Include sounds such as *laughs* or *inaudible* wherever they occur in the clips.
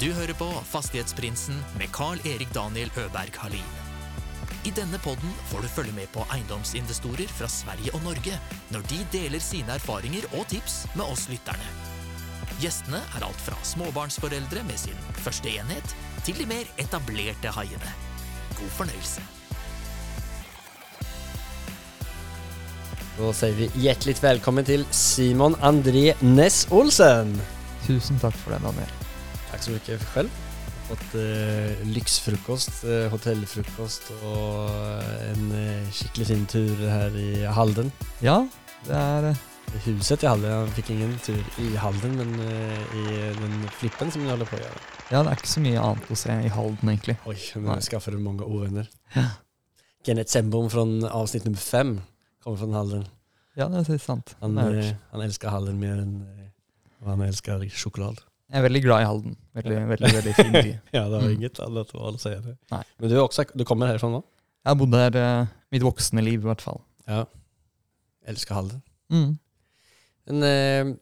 Du hører på Fastighetsprinsen med Carl-Erik Daniel Øberg Halin. I denne podden får du følge med på eiendomsinvestorer fra Sverige og Norge når de deler sine erfaringer og tips med oss lytterne. Gjestene er alt fra småbarnsforeldre med sin første enhet, til de mer etablerte haiene. God fornøyelse. Da sier vi hjertelig velkommen til Simon André Ness Olsen. Tusen takk for det, Daniel. Tack så mycket själv. Fått eh, lyxfrukost, eh, hotellfrukost och en eh, skicklig fin tur här i Halden. Ja, det er eh, huset i Halden. Jag fick ingen tur i Halden men eh, i den flippen som ni håller på att göra. Ja, det er ikke så mye annet å se i Halden, egentlig. Oj, nu Nej. skaffer du många ovänner. Ja. Kenneth Sembom från avsnitt nummer fem kommer från Halden. Ja, det er sant. Han, eh, han älskar Halden mer än eh, vad han älskar choklad. Jeg er veldig glad i Halden. Veldig, veldig, veldig fin by. *laughs* Ja, det var Mm. inget annat å si säga det. Nei. Men du, är också, du kommer herfra nå? Jeg har bodd her uh, mitt voksne liv, i hvert fall. Ja. Elsker Halden. Mm. Men uh,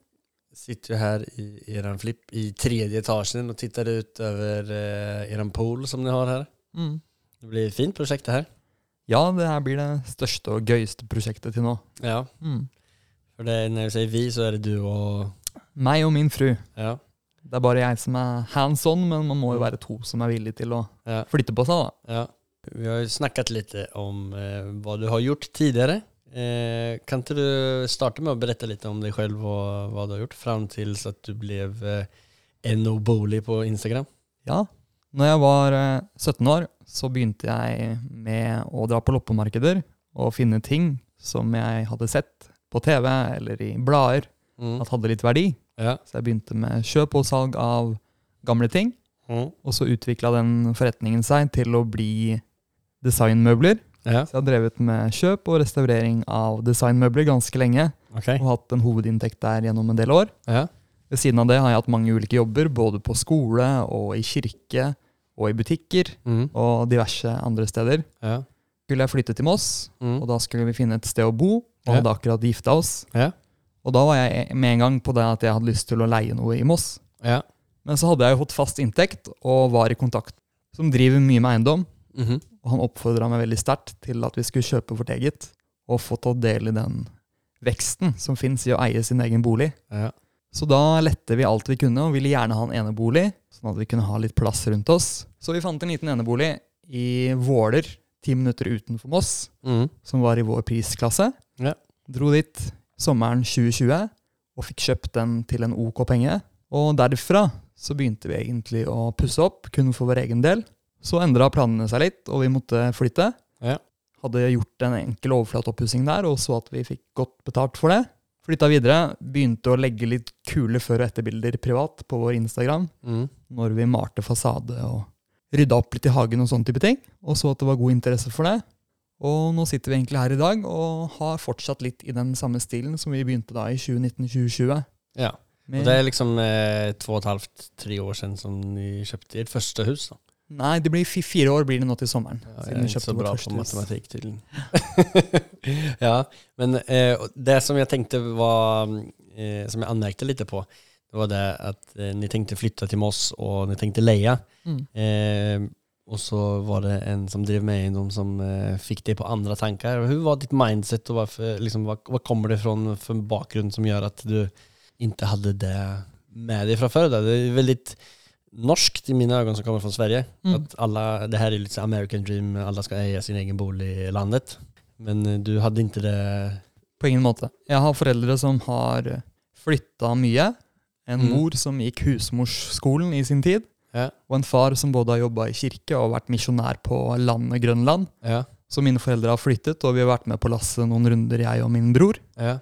sitter ju här i eran flipp i tredje etagen och tittar ut över eh, eran pool som ni har her. Mm. Det blir ett fint prosjekt det här. Ja, det her blir det største og gøyeste prosjektet til nå. Ja. Mm. For det, når du sier vi så er det du og Meg og min fru. Ja. Det er bare jeg som er hands on, men man må jo være to som er villige til å Ja. flytte på seg, da. ja. Vi har jo snakket litt om eh, hva du har gjort tidligere. Eh, kan ikke du starte med å berette litt om deg selv og hva du har gjort fram til at du ble eh, NO Bolig på Instagram? Ja. Når jeg var eh, 17 år, så begynte jeg med å dra på loppemarkeder og finne ting som jeg hadde sett på TV eller i blader Mm. at hadde litt verdi. Ja. Så jeg begynte med kjøp og salg av gamle ting. Mm. Og så utvikla den forretningen seg til å bli designmøbler. Ja, Så jeg har drevet med kjøp og restaurering av designmøbler ganske lenge. Okay. Og hatt en hovedinntekt der gjennom en del år. Ja. Ved siden av det har jeg hatt mange ulike jobber, både på skole og i kirke og i butikker Mm. og diverse andre steder. Ja. Skulle jeg flytte til Moss, Mm. og da skulle vi finne et sted å bo, og Ja. hadde akkurat gifta oss. Og da var jeg med en gang på det at jeg hadde lyst til å leie noe i Moss. Ja. Men så hadde jeg jo fått fast inntekt og var i kontakt som driver mye med eiendom. Mhm. Og han oppfordra meg veldig sterkt til at vi skulle kjøpe vårt eget og få ta del i den veksten som fins i å eie sin egen bolig. Ja. Så da lette vi alt vi kunne og ville gjerne ha en enebolig, sånn at vi kunne ha litt plass rundt oss. Så vi fant en liten enebolig i Våler, ti minutter utenfor Moss, Mm. som var i vår prisklasse. Ja. Dro dit sommeren 2020 og fikk kjøpt den til en OK penge. Og derfra så begynte vi egentlig å pusse opp, kun for vår egen del. Så endra planene seg litt, og vi måtte flytte. Ja. Hadde gjort en enkel overflateoppussing der, og så at vi fikk godt betalt for det. Flytta videre, begynte å legge litt kule før- og etterbilder privat på vår Instagram. Mm. Når vi malte fasade og rydda opp litt i hagen og sånne type ting. Og så at det var god interesse for det. Og nå sitter vi egentlig her i dag og har fortsatt litt i den samme stilen som vi begynte da i 2019-2020. Ja. Og det er liksom eh, två och ett halvt, tre år siden som ni kjøpte ditt første hus da. Nei, det blir fi- fire år blir det nå til sommeren. Ja, siden är Jeg er ikke så bra på matematikk, tydelig. *laughs* ja, men eh, det som jeg tenkte var, eh, som jeg anmerkte litt på, det var det at eh, ni tenkte flytte til Moss og ni tenkte leie. Mm. Eh, och så var det en som drev med eiendom, som uh, fikk det på andre tanker. Hva var ditt mindset og varför, liksom, hva, hva, kommer det fra for en bakgrunn som gjør at du ikke hadde det med deg fra før? Da? Det er veldig norskt i mine øyne, som kommer fra Sverige. Mm. At alle, det her er litt American dream, alle skal eie sin egen bolig i landet. Men uh, du hadde ikke det... På ingen måte. Jeg har foreldre som har flytta mye. En Mm. mor som gikk husmorsskolen i sin tid. Ja. Og en far som både har jobba i kirke og vært misjonær på landet Grønland. Ja, Så mine foreldre har flyttet, og vi har vært med på lasset noen runder, jeg og min bror. ja.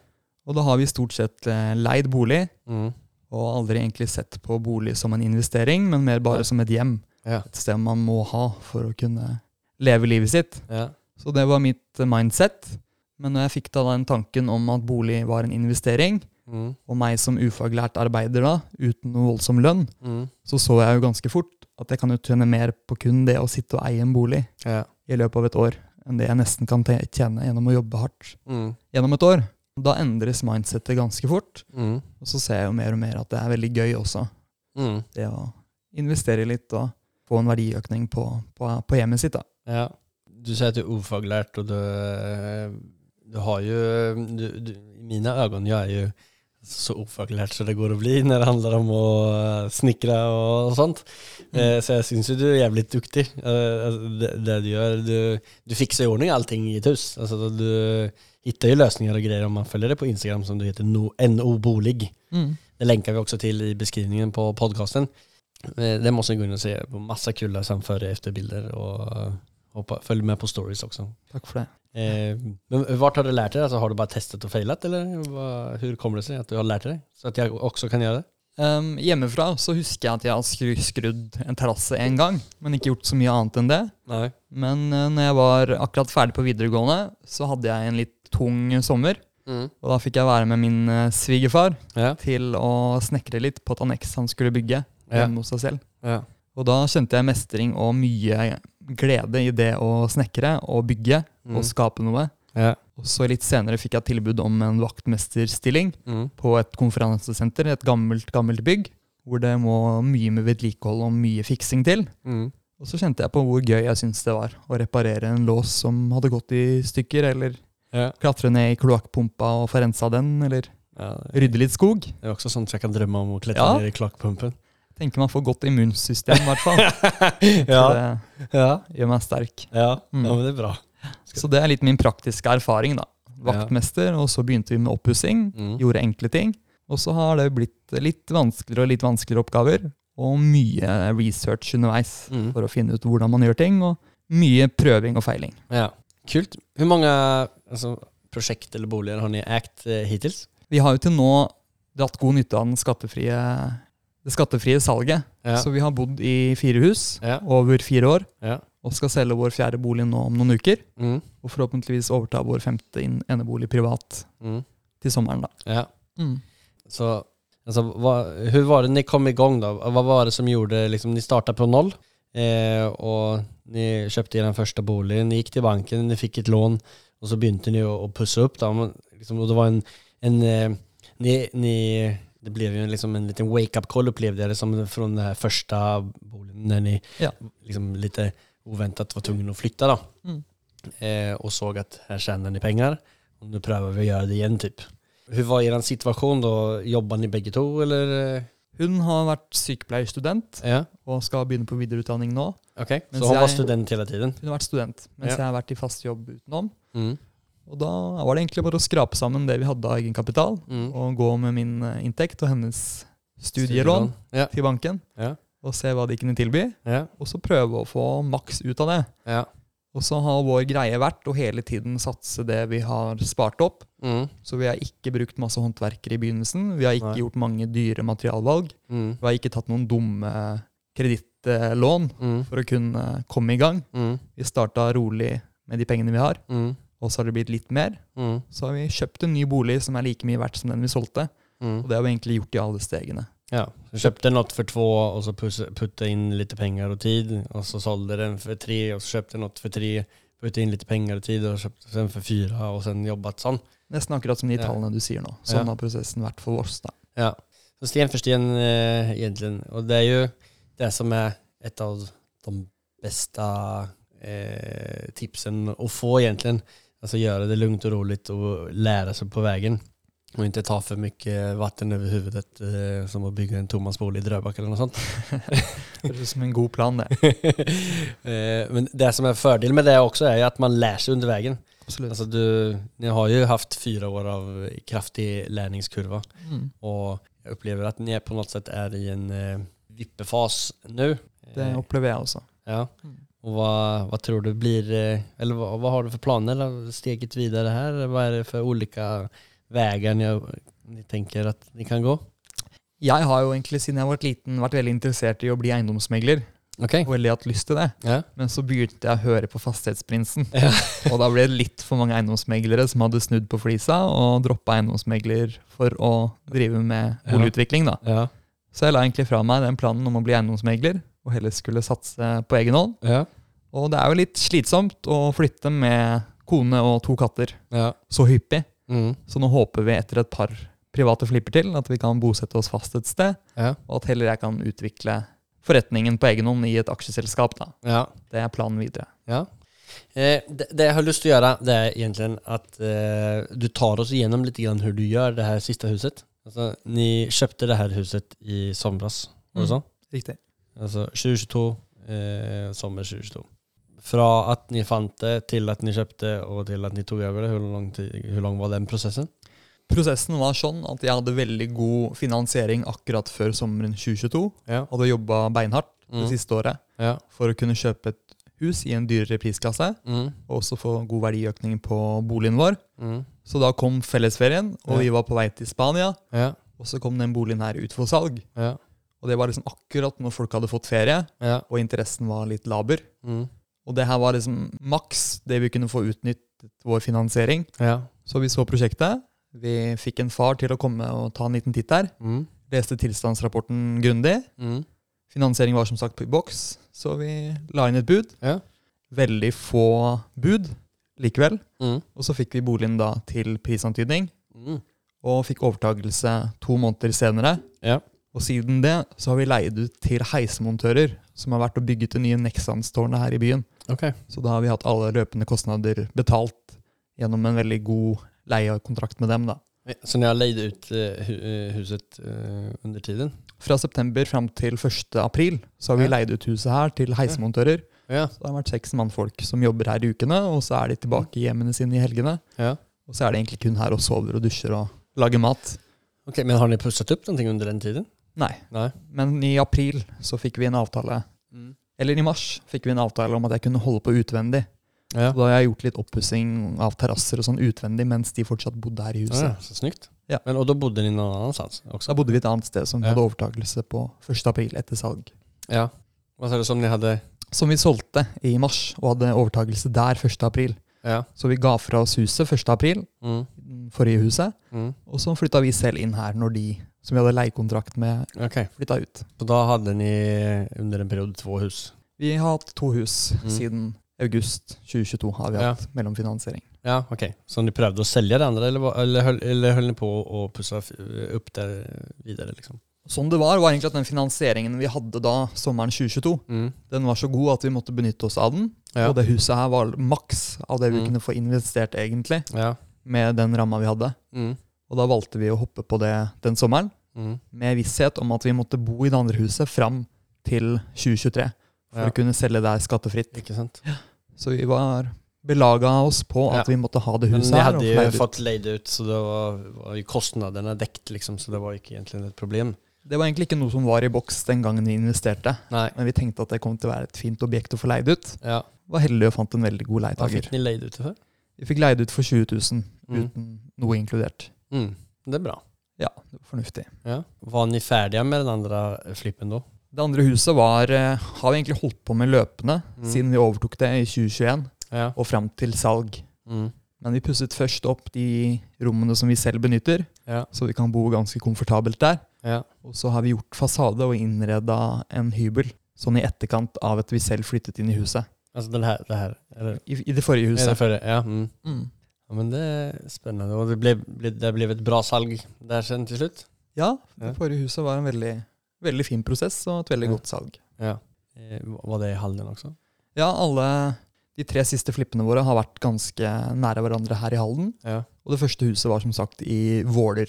Og da har vi stort sett eh, leid bolig, Mm. og aldri egentlig sett på bolig som en investering, men mer bare som et hjem. Ja. Et sted man må ha for å kunne leve livet sitt. Ja. Så det var mitt mindset. Men når jeg fikk da den tanken om at bolig var en investering, Mm. og meg som ufaglært arbeider da, uten noe voldsom lønn, Mm. så så jeg jo ganske fort at jeg kan jo tjene mer på kun det å sitte og eie en bolig Ja. i løpet av et år, enn det jeg nesten kan tjene gjennom å jobbe hardt Mm. gjennom et år. Da endres mindsettet ganske fort, Mm. og så ser jeg jo mer og mer at det er veldig gøy også. Mm. Det å investere litt og få en verdiøkning på, på, på hjemmet sitt. da. Ja. Du sier at du er ufaglært, og du, du har jo du, du, I mine øyne jeg er jo så ufaglært som det går å bli når det handler om å snikre og sånt. Eh, så jeg syns jo du er jævlig duktig. Eh, altså, det, det du gjør Du, du fikser i ordning allting i et hus. Altså, du hittar jo løsninger og greier om man følger det på Instagram, som du heter NO Bolig. Det lenker vi også til i beskrivningen på podkasten. Det må ni gå inn og se masse kule før- og efterbilder. Og følg med på stories også. Takk for det. Eh, men hva har du lært deg? Altså, har du bare testet og feilet, eller hvordan kommer det seg at du har lært deg? Så at jeg også kan gjøre det? Um, hjemmefra så husker jeg at jeg har skru, skrudd en terrasse én gang, men ikke gjort så mye annet enn det. Nei. Men uh, når jeg var akkurat ferdig på videregående, så hadde jeg en litt tung sommer. Mm. Og da fikk jeg være med min uh, svigerfar Ja. til å snekre litt på et anneks han skulle bygge Ja. hjemme hos seg selv. Ja. Og da kjente jeg mestring og mye glede i det å snekre og bygge Mm. og skape noe. Ja. Og så litt senere fikk jeg tilbud om en vaktmesterstilling Mm. på et konferansesenter, et gammelt, gammelt bygg, hvor det må mye med vedlikehold og mye fiksing til. Mm. Og så kjente jeg på hvor gøy jeg syntes det var å reparere en lås som hadde gått i stykker, eller Ja. klatre ned i kloakkpumpa og få rensa den, eller Ja, det rydde litt skog. Det er også sånt jeg kan drømme om å klatre Ja. ned i kloakkpumpen. Tenker man får godt immunsystem, i hvert fall. *laughs* ja. Det Ja. gjør meg sterk. Ja. Mm. ja, men det er bra. Så det er litt min praktiske erfaring, da. Vaktmester, og så begynte vi med oppussing. Mm. Gjorde enkle ting. Og så har det blitt litt vanskeligere og litt vanskeligere oppgaver. Og mye research underveis Mm. for å finne ut hvordan man gjør ting. Og mye prøving og feiling. Ja. Kult. Hvor mange altså, prosjekt eller boliger har ni ekt eh, hittils? Vi har jo til nå dratt god nytte av den skattefrie, det skattefrie salget. Ja. Så vi har bodd i fire hus Ja. over fire år. Ja. Og skal selge vår fjerde bolig nå om noen uker. Mm. Og forhåpentligvis overta vår femte enebolig privat Mm. til sommeren, da. Ja. Mm. Så, altså, hva, hur var det ni kom i gang, da? Hva var det som gjorde, liksom, ni starta på noll eh, og ni i den første boligen, ni gikk til banken, ni fikk et lån og så begynte ni å, å pusse opp. Da, Men, liksom, og det var en, en eh, ni, ni, det blev ju liksom en liten wake-up call upplevde jag det som från den här första boligen när ni Ja. liksom lite oväntat var tvungna att flytta då. Mm. Eh, och såg att här tjänar ni pengar och nu prövar vi att göra det igen typ. Hur var er situation då? Jobbar ni begge to, eller? Hun har vært sykepleierstudent Ja, og skal begynne på videreutdanning nå. ok. Så hun var student hele tiden? Hun har vært student, mens Ja. jeg har vært i fast jobb utenom. Mm. Og da var det egentlig bare å skrape sammen det vi hadde av egenkapital, Mm. og gå med min eh, inntekt og hennes studielån Ja, til banken, ja, og se hva de kunne tilby, ja, og så prøve å få maks ut av det. ja. Og så har vår greie vært å hele tiden satse det vi har spart opp. Mm. Så vi har ikke brukt masse håndverkere i begynnelsen. Vi har ikke Nei. gjort mange dyre materialvalg. Mm. Vi har ikke tatt noen dumme kredittlån Mm. for å kunne komme i gang. Mm. Vi starta rolig med de pengene vi har, Mm. Og så har det blitt litt mer. Mm. Så har vi kjøpt en ny bolig som er like mye verdt som den vi solgte. Mm. Og det har vi egentlig gjort i alle stegene. Ja, så Kjøpte noe for to, og så putta inn litt penger og tid Og så solgte den for tre og så kjøpte noe for tre, putta inn litt penger og tid och kjøpte den for fire, og så jobbat sånn. Nesten akkurat som de Ja. tallene du sier nå. Sånn Ja. har prosessen vært for oss. da. Ja, så sten for sten eh, egentlig. Og det er jo det som er et av de beste eh, tipsene å få egentligen. Alltså göra det lugnt och roligt och lära sig på vägen. Och inte ta för mycket vatten över huvudet eh, som att bygga en Thomasbolig i Drøbak eller något sånt. *laughs* Høres ut som en god plan, det. *laughs* Eh, Men det som är fördel med det också är att man lär sig under vägen. Absolutt. Alltså du, ni har ju haft fyra år av kraftig lärningskurva. Mm. Och jag upplever att ni på något sätt är i en eh, vippefas nu. Det Eh, opplever jeg også. ja. Mm. Och vad, vad tror du blir, eh, eller vad, vad har du för planer steget videre her? Hva er det for olika vägar ni, ni tänker att ni kan gå? Jeg har jo egentlig siden jeg var liten vært veldig interessert i å bli eiendomsmegler. Okay. Og veldig hatt lyst til det. Ja. Men så begynte jeg å høre på Fastighetsprinsen. *laughs* Ja. Og da ble det litt for mange eiendomsmeglere som hadde snudd på flisa og droppa eiendomsmegler for å drive med Ja. boligutvikling. da. Ja. Så jeg la egentlig fra meg den planen om å bli eiendomsmegler, og heller skulle satse på egen hånd. Og det er jo litt slitsomt å flytte med kone og to katter Ja. så hyppig. Mm. Så nå håper vi etter et par private flipper til at vi kan bosette oss fast et sted, Ja. og at heller jeg kan utvikle forretningen på egen hånd i et aksjeselskap. da. Ja. Det er planen videre. Ja. Eh, det, det jeg har lyst til å gjøre, det er egentlig at eh, du tar oss igjennom litt grann hvordan du gjør det her siste huset. Altså, ni kjøpte det her huset i somras, var det Mm. sånn? Riktig. Altså 2022, eh, sommer 2022. Fra at ni fant det, til at ni kjøpte, og til at ni tok over det, hvor lang, tid, hvor lang var den prosessen? Prosessen var sånn at jeg hadde veldig god finansiering akkurat før sommeren 2022. Ja. Hadde jobba beinhardt det Mm. siste året Ja. for å kunne kjøpe et hus i en dyrere prisklasse, Mm. og også få god verdiøkning på boligen vår. Mm. Så da kom fellesferien, og Ja. vi var på vei til Spania. Ja. Og så kom den boligen her ut for salg. Ja. Og det var liksom akkurat når folk hadde fått ferie, Ja. og interessen var litt laber. Mm. Og det her var liksom maks det vi kunne få utnyttet vår finansiering. Ja. Så vi så prosjektet. Vi fikk en far til å komme og ta en liten titt der. Mm. Leste tilstandsrapporten grundig. Mm. Finansiering var som sagt på boks, så vi la inn et bud. Ja. Veldig få bud likevel. Mm. Og så fikk vi boligen da til prisantydning, Mm. og fikk overtagelse to måneder senere. Ja. Og siden det så har vi leid ut til heismontører, som har vært og bygget det nye Nexans-tårnet her i byen. Ok. Så da har vi hatt alle løpende kostnader betalt gjennom en veldig god leiekontrakt med dem. da. Så ni har leid ut uh, huset uh, under tiden? Fra september fram til 1. april så har vi Ja. leid ut huset her til heismontører. Ja. Så det har vært seks mannfolk som jobber her i ukene, og så er de tilbake i hjemmene sine i helgene. ja. Og så er det egentlig kun her og sover og dusjer og lager mat. Ok, Men har ni pusset opp noe under den tiden? Nei, Nei. men i april så fikk vi en avtale, eller i mars fikk vi en avtale om at jeg kunne holde på utvendig. Ja. Så da har jeg gjort litt oppussing av terrasser og sånn utvendig mens de fortsatt bodde her i Ja, huset. så snyggt. Ja. Men, og da bodde de noen sted også? Da bodde vi et annet sted som Ja. hadde overtakelse på 1. april etter salg. Ja. Hva sa du som de hadde Som vi solgte i mars, og hadde overtakelse der 1. april. Ja. Så vi ga fra oss huset 1. april, Mm. forrige huset, Mm. og så flytta vi selv inn her når de som vi hadde leiekontrakt med, okay. flytta ut. Så da hadde ni under en periode to hus? Vi har hatt to hus Mm. siden august 2022 har vi Ja. hatt mellomfinansiering. Ja, ok. Så de prøvde å selge det andre, eller, eller, eller holdt de på å pusse opp det videre, liksom? Sånn det var, var egentlig at den finansieringen vi hadde da sommeren 2022, Mm. den var så god at vi måtte benytte oss av den. Ja. Og det huset her var maks av det vi Mm. kunne få investert egentlig, Ja. med den ramma vi hadde. Mm. Og da valgte vi å hoppe på det den sommeren, Mm. med visshet om at vi måtte bo i det andre huset fram til 2023. For Ja. å kunne selge der skattefritt. Ikke sant? Så vi var belaga oss på at Ja. vi måtte ha det huset her. Men vi hadde jo fått leid ut, så det var, var kostnadene dekt, liksom, så det var ikke egentlig et problem. Det var egentlig ikke noe som var i boks den gangen vi investerte. Nei. Men vi tenkte at det kom til å være et fint objekt å få leid ut. Ja. Var heldige og fant en veldig god Hva fikk ni leid ut for? Vi fikk leid ut for 20 000 Mm. uten noe inkludert. Mm. Det er bra. Ja, det var fornuftig. Ja. Var ni ferdige med den andre flippen da? Det andre huset var, eh, har vi egentlig holdt på med løpende Mm. siden vi overtok det i 2021 Ja. og fram til salg. Mm. Men vi pusset først opp de rommene som vi selv benytter, Ja. så vi kan bo ganske komfortabelt der. Ja. Og så har vi gjort fasade og innreda en hybel, sånn i etterkant av at vi selv flyttet inn i huset. Altså den her, det her eller, I, i det forrige huset. huset. det forrige, Ja. Mm. Mm. ja. Men det er spennende. Og det ble, ble, det ble et bra salg der sen til slutt? Ja, Ja. det forrige huset var en veldig, veldig fin prosess og et veldig Ja. godt salg. Ja. Eh, Var det i Halden også? Ja, alle de tre siste flippene våre har vært ganske nære hverandre her i Halden. Ja. Og det første huset var som sagt i Våler,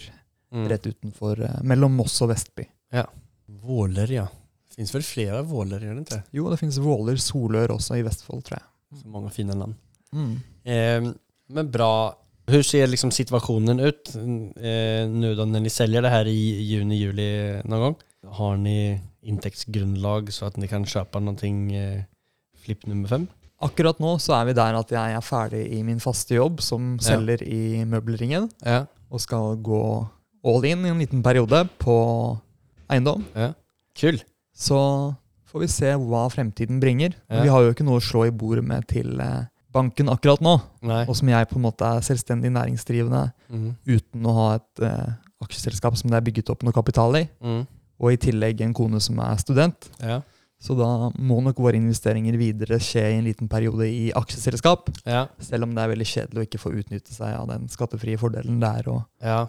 Mm. rett utenfor, eh, mellom Moss og Vestby. Ja. Våler, ja. Det finns vel flere Våler, gjør det ikke? Jo, det finnes Våler, Solør også i Vestfold, tror jeg. Så mange fine land. Mm. Eh, men bra. Hvordan ser liksom situasjonen ut eh, nå når dere selger det her i juni, juli noen gang? Har ni inntektsgrunnlag så at ni kan kjøpe noe eh, flipp nummer fem? Akkurat nå så er vi der at jeg er ferdig i min faste jobb som Ja. selger i møbelringen, Ja. og skal gå all in i en liten periode på eiendom. ja. Kul. Så får vi se hva fremtiden bringer. Ja. Vi har jo ikke noe å slå i bordet med til eh, banken akkurat nå. Nei. Og som jeg på en måte er selvstendig næringsdrivende Mm. uten å ha et uh, aksjeselskap som det er bygget opp noe kapital i, Mm. og i tillegg en kone som er student. Ja. Så da må nok våre investeringer videre skje i en liten periode i aksjeselskap, Ja. selv om det er veldig kjedelig å ikke få utnytte seg av den skattefrie fordelen det er å, Ja.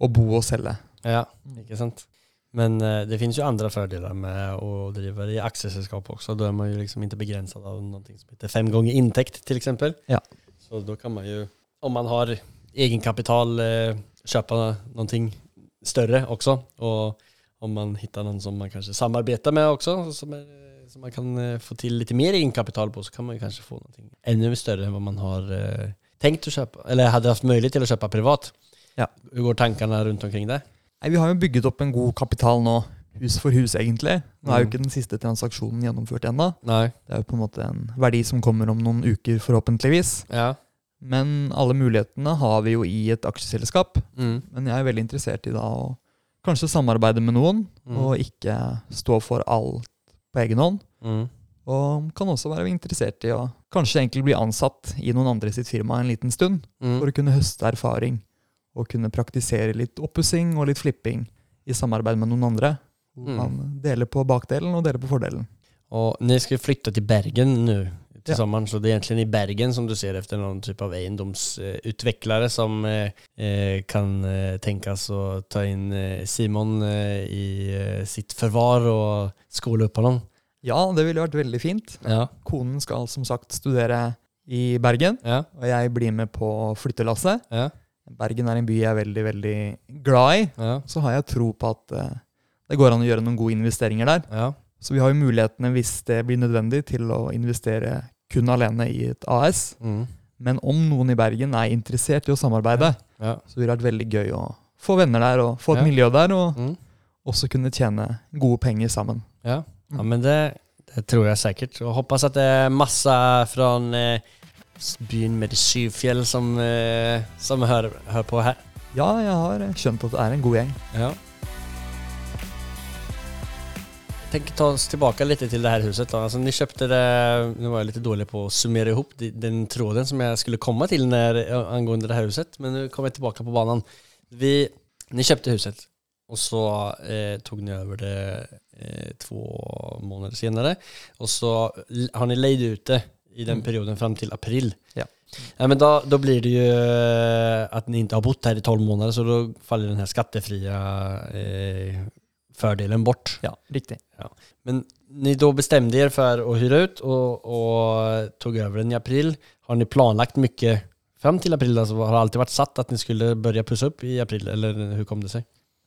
Å bo og selge. Ja. Ikke sant? Men eh, det finnes jo andre fordeler med å drive i aksjeselskap også. Da er man jo liksom ikke begrenset av noe som heter fem ganger inntekt, f.eks. exempel. Ja. Så da kan man jo, om man har egenkapital, eh, kjøpe noe større også. Og om man hittar noen som man kanskje samarbeider med også, som, er, som man kan eh, få til litt mer egenkapital på, så kan man kanskje kanske få noe enda større enn hva man har eh, tenkt å kjøpe, eller hadde haft mulighet til å kjøpe privat. Ja. Hvor går tankene rundt omkring det? Nei, Vi har jo bygget opp en god kapital nå, hus for hus egentlig. Nå er jo Mm. ikke den siste transaksjonen gjennomført ennå. Det er jo på en måte en verdi som kommer om noen uker, forhåpentligvis. Ja. Men alle mulighetene har vi jo i et aksjeselskap. Mm. Men jeg er veldig interessert i da å kanskje samarbeide med noen, Mm. og ikke stå for alt på egen hånd. Mm. Og kan også være interessert i å kanskje egentlig bli ansatt i noen andre sitt firma en liten stund, Mm. for å kunne høste erfaring og kunne praktisere litt oppussing og litt flipping i samarbeid med noen andre. Mm. Man deler på bakdelen og deler på fordelen. Og dere skal flytte til till Bergen nå, til Ja. sommaren, så det er egentlig i Bergen som du ser etter noen type av eiendomsutviklere som eh, eh, kan tenkes å ta in eh, Simon eh, i eh, sitt forvar og skola upp honom. Ja, det ville vært veldig fint. Ja, Konen skal som sagt studere i Bergen, ja, og jeg blir med på flyttelasset. Bergen er en by jeg er veldig, veldig glad i. ja, Så har jeg tro på at uh, det går an å gjøre noen gode investeringer der. ja, Så vi har jo mulighetene, hvis det blir nødvendig, til å investere kun alene i et AS. mm, Men om noen i Bergen er interessert i å samarbeide, ja, så ville det vært veldig gøy å få venner der og få et miljø der, og mm, også kunne tjene gode penger sammen. ja. ja men det, det tror jeg sikkert. Og hoppas at det er masse fra eh, byn med Syfjäll som, eh, som hører, hører, på her? Ja, jeg har skjønt at det er en god gjeng. Ja. Tänker ta oss tilbake litt til det her huset Da. Altså, ni kjøpte det, Nå var jeg litt dårlig på å summere ihop den tråden som jeg skulle komme til når, angående det her huset. Men nå kommer jeg tilbake på banen. Vi, ni kjøpte huset og så eh, tog ni over det eh, två måneder senere. Og så har ni leid ut det i den perioden fram till april. Ja. Ja, men då, då blir det ju at att ni inte har bott här i 12 månader så då faller den här skattefria eh, fördelen bort. Ja, riktig. Men ni då bestämde er för att hyra ut och, och tog över den i april. Har ni planlagt mycket fram till april? Alltså, har det alltid varit satt att ni skulle börja pussa upp i april, eller hur kom det sig?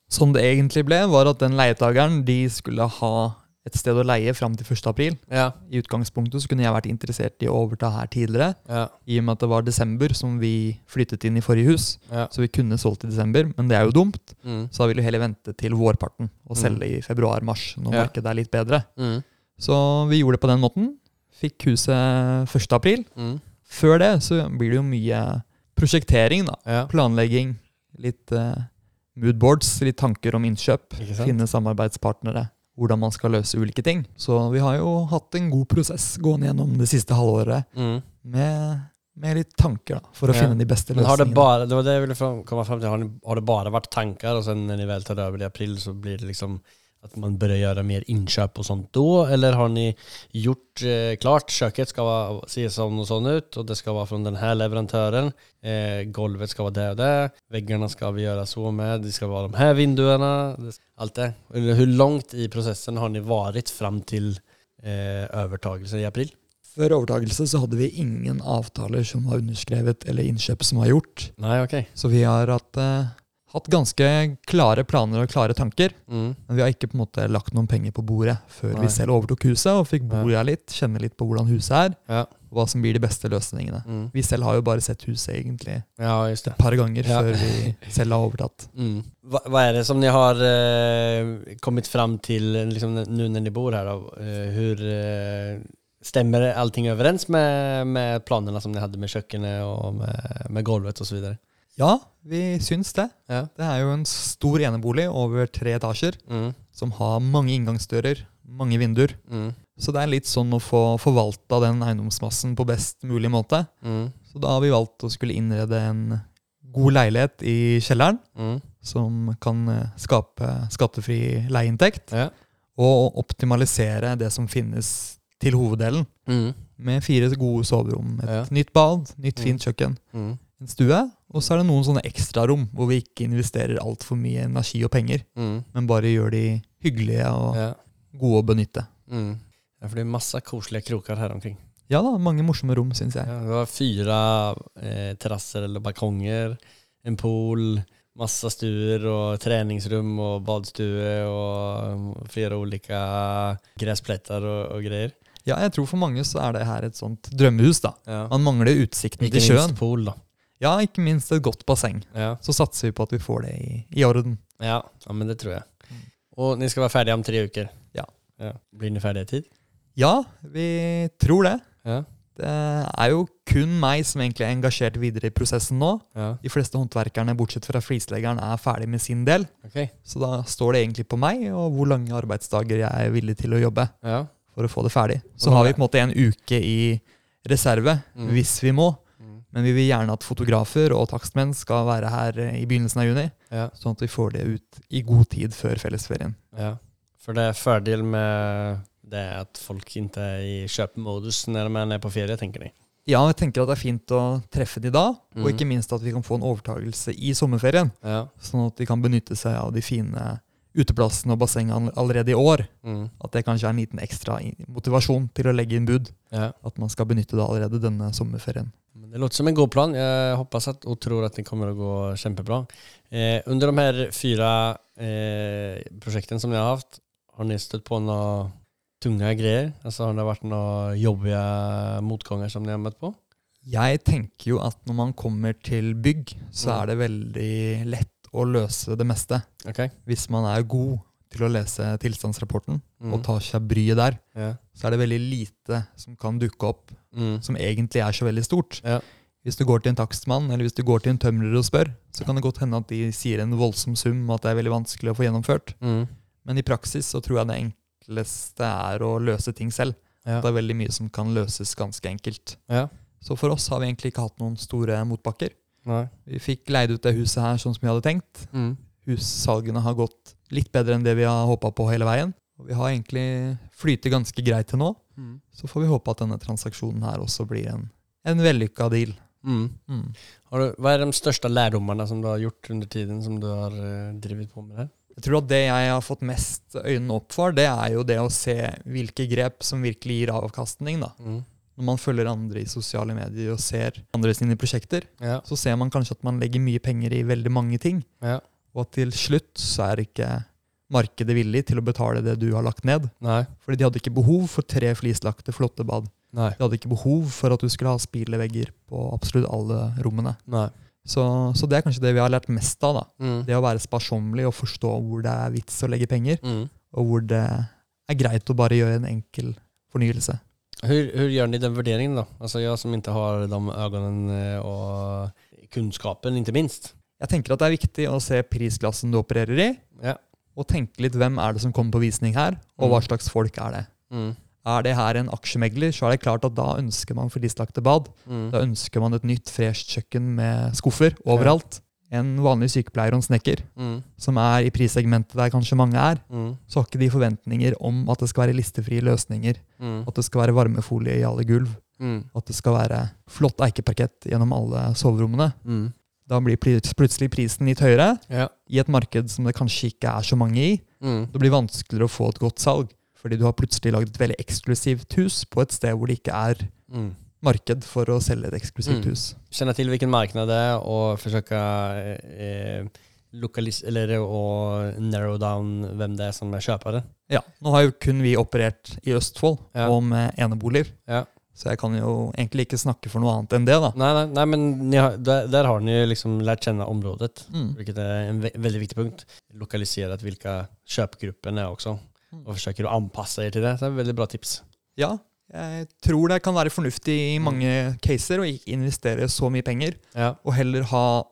Sånn det egentlig ble, var at den leietageren de skulle ha et sted å leie fram til 1. april. Ja, I utgangspunktet så kunne jeg vært interessert i å overta her tidligere, ja, i og med at det var desember som vi flyttet inn i forrige hus. ja. Så vi kunne solgt i desember, men det er jo dumt. Mm. Så da vil vi heller vente til vårparten og Mm. selge i februar-mars, når Ja. markedet er litt bedre. Mm. Så vi gjorde det på den måten. Fikk huset 1. april. Mm. Før det så blir det jo mye prosjektering, da. Planlegging. Litt uh, moodboards, litt tanker om innkjøp. Finne samarbeidspartnere. Hvordan man skal løse ulike ting. Så vi har jo hatt en god prosess gående gjennom det siste halvåret Mm. med, med litt tanker da, for å Ja. finne de beste Men har det bare, det var det jeg ville komme frem til, har, det bare vært tanker, og så når ni vel tar över i april så blir det liksom att man börjar göra mer inköp och sånt då? Eller har ni gjort eh, klart, köket ska vara, se sån och sån ut och det ska vara från den här leverantören. Eh, golvet ska vara det och det. Väggarna ska vi göra så med. Det ska vara de här vinduerna. Allt det. Eller hur långt i processen har ni varit fram till eh, övertagelsen i april? Før overtakelse så hadde vi ingen avtaler som var underskrevet eller innkjøp som var gjort. Nei, ok. Så vi har hatt, eh, hatt ganske klare planer og klare tanker. Mm. Men vi har ikke på en måte lagt noen penger på bordet før Nei. vi selv overtok huset og fikk bo der litt, kjenne litt på hvordan huset er, Ja. og hva som blir de beste løsningene. Mm. Vi selv har jo bare sett huset egentlig ja, just det. et par ganger Ja. før vi *laughs* selv har overtatt. Mm. Hva, hva, er det som ni har uh, kommet fram nå liksom, nu när ni bor her? Eh, hur uh, stemmer allting overens med, med planene som ni hadde med kjøkkenet og med, med golvet osv.? Ja, vi syns det. Ja. Det er jo en stor enebolig over tre etasjer Mm. som har mange inngangsdører, mange vinduer. Mm. Så det er litt sånn å få forvalta den eiendomsmassen på best mulig måte. Mm. Så da har vi valgt å skulle innrede en god leilighet i kjelleren, Mm. som kan eh, skape skattefri leieinntekt, Ja. og optimalisere det som finnes til hoveddelen. Mm. Med fire gode soverom, et Ja. nytt bad, nytt Mm. fint kjøkken, Mm. En stue. Og så er det noen sånne ekstrarom hvor vi ikke investerer altfor mye energi og penger, Mm. men bare gjør de hyggelige og Ja. gode å benytte. Mm. ja, for det er masse koselige kroker her omkring. Ja da, mange morsomme rom, syns jeg. Ja, det var fire eh, terrasser eller balkonger, en pool, masse stuer og treningsrum og badstue og flere ulike gresspletter og, og greier. Ja, jeg tror for mange så er det her et sånt drømmehus, da. Ja. Man mangler utsikten Ikke til sjøen. minst pool, da. Ja, ikke minst et godt basseng. Ja. Så satser vi på at vi får det i, i orden. Ja, ja, men det tror jeg. Mm. Og ni skal være ferdige om tre uker? Ja. Blir ni ferdige i tid? Ja, vi tror det. Ja. Det er jo kun meg som egentlig er engasjert videre i prosessen nå. ja. De fleste håndverkerne, bortsett fra flisleggeren, er ferdig med sin del. Okay. Så da står det egentlig på meg og hvor lange arbeidsdager jeg er villig til å jobbe Ja. for å få det ferdig. Så har vi på en måte en uke i reserve Mm. hvis vi må. Men vi vil gjerne at fotografer og takstmenn skal være her eh, i begynnelsen av juni. Ja. Sånn at vi får det ut i god tid før fellesferien. ja. For det er fordel med det at folk ikke er i kjøpemodus når man er på ferie, tenker de. Ja, jeg tenker at det er fint å treffe de da, og Mm. ikke minst at vi kan få en overtagelse i sommerferien. Ja. Sånn at de kan benytte seg av de fine uteplassene og bassengene allerede i år. Mm. At det kanskje er en liten ekstra motivasjon til å legge inn bud. ja. At man skal benytte det allerede denne sommerferien. Det låter som en god plan. Jeg hoppas at, og tror at det kommer å gå kjempebra. Eh, under de her fire eh, prosjektene som ni har haft, har ni støtt på noen tunge greier? Altså Har det vært noen jobbige motganger som ni har møtt på? Jeg tenker jo at når man kommer til bygg, så Mm. er det veldig lett å løse det meste. okay. Hvis man er god til å lese tilstandsrapporten Mm. og tar seg bryet der, Ja. så er det veldig lite som kan dukke opp Mm. som egentlig er så veldig stort. Ja. Hvis du går til en takstmann eller hvis du går til en tømrer og spør, så kan det godt hende at de sier en voldsom sum og at det er veldig vanskelig å få gjennomført. Mm. Men i praksis så tror jeg det enkleste er å løse ting selv. Ja. Det er veldig mye som kan løses ganske enkelt. ja. Så for oss har vi egentlig ikke hatt noen store motbakker. Nei. Vi fikk leid ut det huset her sånn som vi hadde tenkt. Mm. Hussalgene har gått litt bedre enn det vi har håpa på hele veien. Og vi har egentlig flytet ganske greit til nå. Mm. Så får vi håpe at denne transaksjonen her også blir en, en vellykka deal. Mm. Mm. Har du, hva er de største lærdommene som du har gjort under tiden som du har uh, drevet på med det? Jeg tror at det jeg har fått mest øynene opp for, det er jo det å se hvilke grep som virkelig gir avkastning. da. Mm. Når man følger andre i sosiale medier og ser andre sine prosjekter, Ja. så ser man kanskje at man legger mye penger i veldig mange ting, ja. og at til slutt så er ikke markedet villig til å betale det du har lagt ned. Nei. Fordi de hadde ikke behov for tre flislagte, flotte bad. Nei. De hadde ikke behov for at du skulle ha spilevegger på absolutt alle rommene. Så, så det er kanskje det vi har lært mest av. da. Mm. Det å være sparsommelig og forstå hvor det er vits å legge penger, Mm. og hvor det er greit å bare gjøre en enkel fornyelse. Hur, hur gör ni den värderingen då? Alltså jag som inte har de ögonen eh, och kunskapen inte minst. Jeg tenker at det er viktig å se prisklassen du opererer i, Ja. og tenke litt hvem er det som kommer på visning her, og hva Mm. slags folk er det. Mm. Er det her en aksjemegler, så er det klart at da ønsker man flislagte bad. Mm. Da ønsker man et nytt, fresht kjøkken med skuffer overalt. En vanlig sykepleier og en snekker, Mm. som er i prissegmentet der kanskje mange er, Mm. så har ikke de forventninger om at det skal være listefrie løsninger, Mm. at det skal være varmefolie i alle gulv, Mm. at det skal være flott eikeparkett gjennom alle soverommene. Mm. Da blir plutselig prisen litt høyere, Ja. i et marked som det kanskje ikke er så mange i. Mm. Det blir vanskeligere å få et godt salg, fordi du har plutselig lagd et veldig eksklusivt hus på et sted hvor det ikke er. Marked for å selge et eksklusivt Mm. hus. Kjenne til hvilken marknad det er, og forsøke eh, lokalis eller och narrow down hvem det er som er kjøpere. Ja, Nå har jo kun vi operert i Østfold Ja. og med eneboliger, Ja. så jeg kan jo egentlig ikke snakke for noe annet enn det. da. Nei, nei, nei men ni har, der, der, har ju liksom lært kjenne området. Mm. hvilket er en ve veldig viktig punkt. Lokalisere hvilke köpgrupperna er også, og forsøker å anpasse dere til det. Så det er et veldig bra tips. Ja, jeg tror det kan være fornuftig i mange caser å ikke investere så mye penger, Ja. og heller ha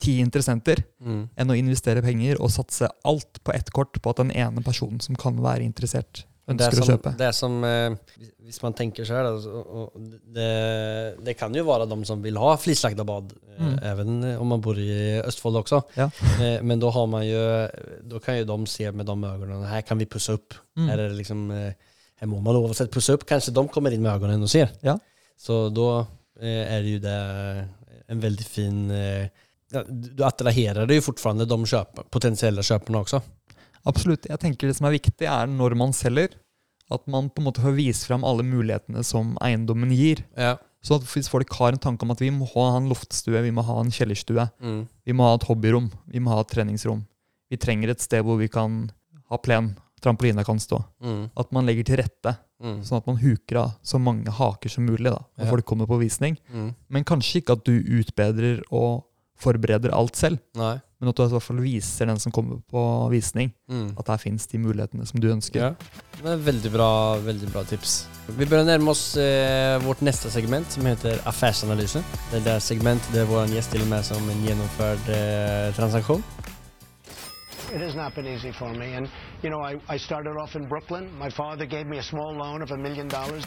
ti interessenter Mm. enn å investere penger og satse alt på ett kort på at den ene personen som kan være interessert, ønsker å kjøpe. det som eh, Hvis man tenker och det, det kan jo være de som vil ha flislagda bad, eh, Mm. even om man bor i Østfold også. Ja. *laughs* Eh, Men da kan jo de se med de øynene Her kan vi pusse opp. Mm. Her er det liksom, eh, må man oavsett pussa upp, kanske de kommer in med ögonen och ser. Ja. Så då eh, är det ju det en väldigt fin... Eh, du attraherer jo fortfarande de köp, potensielle kjøperne også. Absolutt. Jeg tenker det som er viktig, er når man selger, at man på en måte får vise fram alle mulighetene som eiendommen gir. Ja. Så hvis folk har en tanke om at vi må ha en loftstue, vi må ha en kjellerstue, Mm. vi må ha et hobbyrom, vi må ha et treningsrom, vi trenger et sted hvor vi kan ha plen, trampoline kan stå. Mm. At man legger til rette, Mm. sånn at man huker av så mange haker som mulig da, når Ja. folk kommer på visning. Mm. Men kanskje ikke at du utbedrer og forbereder alt selv, Nei. men at du i hvert fall viser den som kommer på visning, Mm. at her finnes de mulighetene som du ønsker. Ja. Men veldig bra, veldig bra tips. Vi bør nærme oss eh, vårt neste segment som heter affærsanalyse. Det er det segment der vår gjest stiller med som en gjennomført eh, transaksjon. It has not been easy for me. And, you know, I, I started off in Brooklyn. My father gave me a small loan of a million dollars.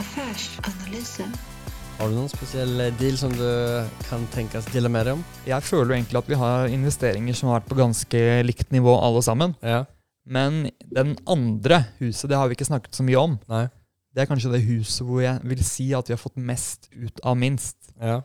Affärsanalysen. Har du noen speciell eh, deal som du kan tenkes dele med dig om? Jeg føler jo egentlig at vi har investeringer som har vært på ganske likt nivå alle sammen. Ja. Men den andre huset, det har vi ikke snakket så mye om. Nei. Det er kanskje det huset hvor jeg vil si at vi har fått mest ut av minst. Ja.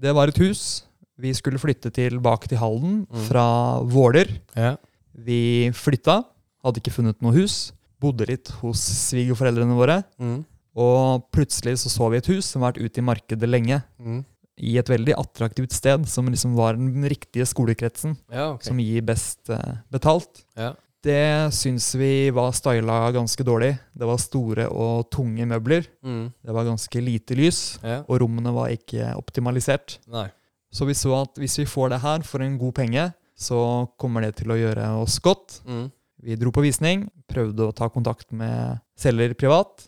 Det var et hus. Vi skulle flytte tilbake til Halden Mm. fra Våler. Ja. Vi flytta, hadde ikke funnet noe hus. Bodde litt hos svigerforeldrene våre. Mm. Og plutselig så så vi et hus som har vært ute i markedet lenge. Mm. I et veldig attraktivt sted, som liksom var den riktige skolekretsen. Ja, okay. Som gir best eh, betalt. Ja. Det syns vi var styla ganske dårlig. Det var store og tunge møbler. Mm. Det var ganske lite lys, Ja. og rommene var ikke optimalisert. Nei. Så vi så at hvis vi får det her for en god penge, så kommer det til å gjøre oss godt. Mm. Vi dro på visning, prøvde å ta kontakt med selger privat.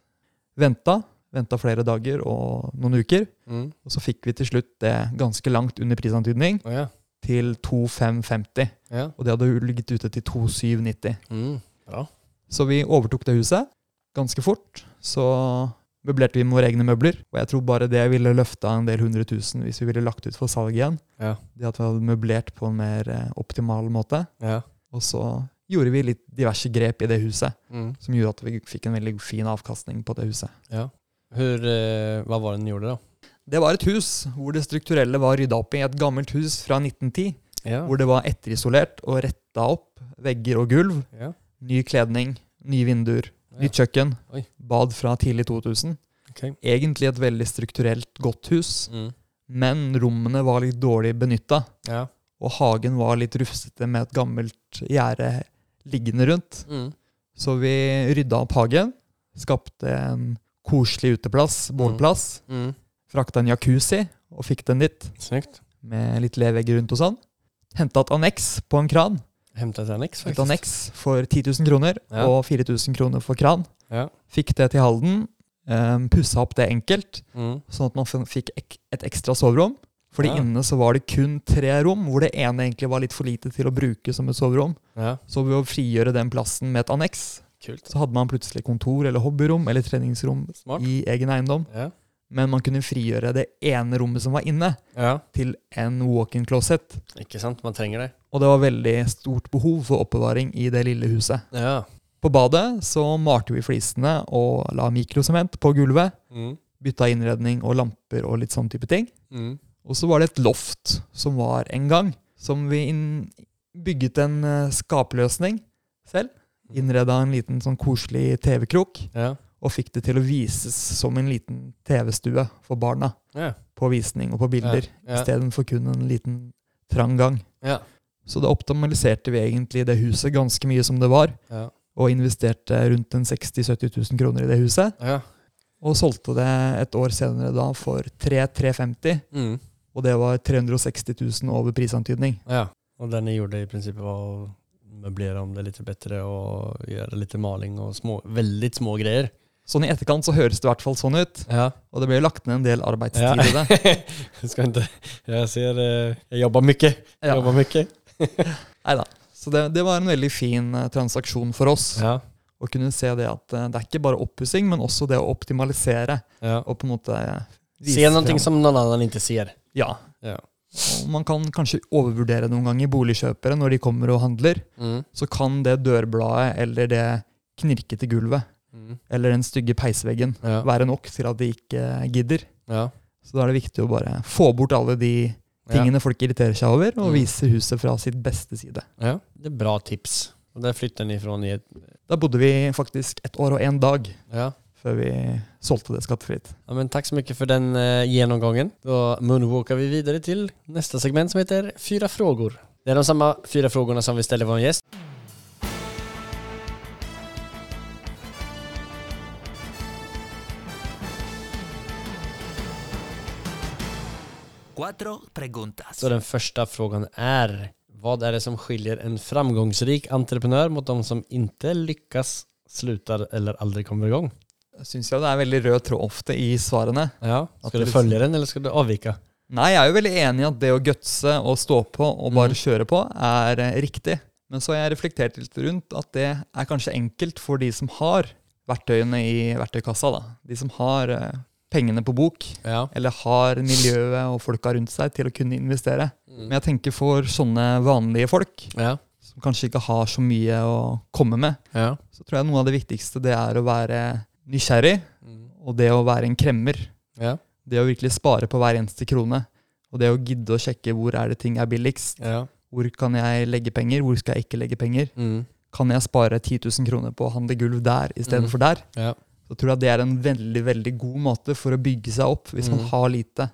Venta. Venta flere dager og noen uker. Mm. Og så fikk vi til slutt det ganske langt under prisantydning, Oh, ja. til 2550. Ja. Og det hadde ligget ute til 2790. Mm. Ja. Så vi overtok det huset ganske fort. Så møblerte vi med våre egne møbler. Og jeg tror bare det ville løfta en del hundre tusen hvis vi ville lagt ut for salg igjen. Ja. Det at vi hadde møblert på en mer eh, optimal måte. Ja. Og så gjorde vi litt diverse grep i det huset Mm. som gjorde at vi fikk en veldig fin avkastning på det huset. Ja. Hur, hva var det den gjorde da? Det var et hus hvor det strukturelle var rydda opp i. Et gammelt hus fra 1910. Ja. Hvor det var etterisolert og retta opp vegger og gulv. Ja. Ny kledning, nye vinduer. Nytt kjøkken. Oi. Bad fra tidlig 2000. Okay. Egentlig et veldig strukturelt godt hus, Mm. men rommene var litt dårlig benytta. Ja. Og hagen var litt rufsete med et gammelt gjerde liggende rundt. Mm. Så vi rydda opp hagen, skapte en koselig uteplass, bålplass. Mm. Frakta en jacuzzi og fikk den dit, Sykt. med litt levegger rundt og sånn. Henta et anneks på en kran. Annex Et faktiskt. anneks for 10 000 kroner Ja. og 4000 kroner for kran. Ja. Fikk det til Halden. Um, pussa opp det enkelt, Mm. sånn at man fikk ek et ekstra soverom. Fordi Ja. inne så var det kun tre rom, hvor det ene egentlig var litt for lite til å bruke som et soverom. Ja. Så ved å frigjøre den plassen med et anneks, Kult. så hadde man plutselig kontor eller hobbyrom eller treningsrom Smart. i egen eiendom. Ja. Men man kunne frigjøre det ene rommet som var inne, Ja. til en walk-in closet. Ikke sant? Man trenger det. Og det var veldig stort behov for oppbevaring i det lille huset. Ja. På badet så malte vi flisene og la mikrosement på gulvet. Mm. Bytta innredning og lamper og litt sånn type ting. Mm. Og så var det et loft som var en gang, som vi bygget en eh, skapløsning selv. Innreda en liten sånn koselig TV-krok, Ja. Og fikk det til å vises som en liten TV-stue for barna. Ja. På visning og på bilder, Ja. Ja. istedenfor kun en liten trang gang. Ja. Så da optimaliserte vi egentlig det huset ganske mye som det var, Ja. og investerte rundt en 60 000-70 000 kroner i det huset. Ja. Og solgte det et år senere da for 3350, Mm. og det var 360 000 over prisantydning. ja. Og den gjorde i prinsippet, var att möblera om det litt bedre og gjøre litt maling og små, veldig små grejer. Sånn i etterkant så høres det i hvert fall sånn ut, Ja. og det ble lagt ned en del arbeidstid i det. *laughs* Skal ikke, jeg sier jeg jobber mye. jobbar jobber mye. *laughs* Nei da. Så det, det var en veldig fin eh, transaksjon for oss. Ja. Å kunne se det at eh, det er ikke bare oppussing, men også det å optimalisere. ja. Og på en måte eh, vise Se noe frem- som noen annen ikke ser. Ja. Ja. Og man kan kanskje overvurdere noen ganger boligkjøpere når de kommer og handler. Mm. Så kan det dørbladet eller det knirkete gulvet Mm. eller den stygge peisveggen Ja. være nok til at de ikke gidder. Ja. Så da er det viktig å bare få bort alle de tingene folk irriterer seg over, og Mm. vise huset fra sitt beste side. Ja, det er bra tips. Og der flytter ni ifra i et Da bodde vi faktisk ett år og én dag Ja. før vi solgte det skattefritt. ja men takk så mye for den uh, gjennomgangen. Da moonwalker vi videre til neste segment som heter Fyra frågor. Det er de samme fyra spørsmålene som vi stiller vår gäst. Cuatro preguntas. Så den första frågan är Vad är det som skiljer en framgångsrik entreprenör mot de som inte lyckas, slutar eller aldrig kommer igång? Jeg syns jeg det er veldig rød tråd ofte i svarene. Ja, Att ska det du liksom- följa den eller ska du avvika? Nei, jeg er jo veldig enig i at det å gutse og stå på og bare Mm. kjøre på er eh, riktig. Men så har jeg reflektert litt rundt at det er kanskje enkelt for de som har verktøyene i verktøykassa. da. De som har eh, pengene på bok, Ja. eller har miljøet og folka rundt seg til å kunne investere. Mm. Men jeg tenker for sånne vanlige folk, Ja. som kanskje ikke har så mye å komme med, Ja. så tror jeg noe av det viktigste det er å være nysgjerrig, Mm. og det å være en kremmer. Ja. Det å virkelig spare på hver eneste krone. Og det å gidde å sjekke hvor er det ting er billigst. Hvor kan jeg legge penger, hvor skal jeg ikke legge penger? Mm. Kan jeg spare 10 000 kroner på å handle gulv der istedenfor Mm. der? Så tror jeg det er en veldig veldig god måte for å bygge seg opp hvis man Mm. har lite,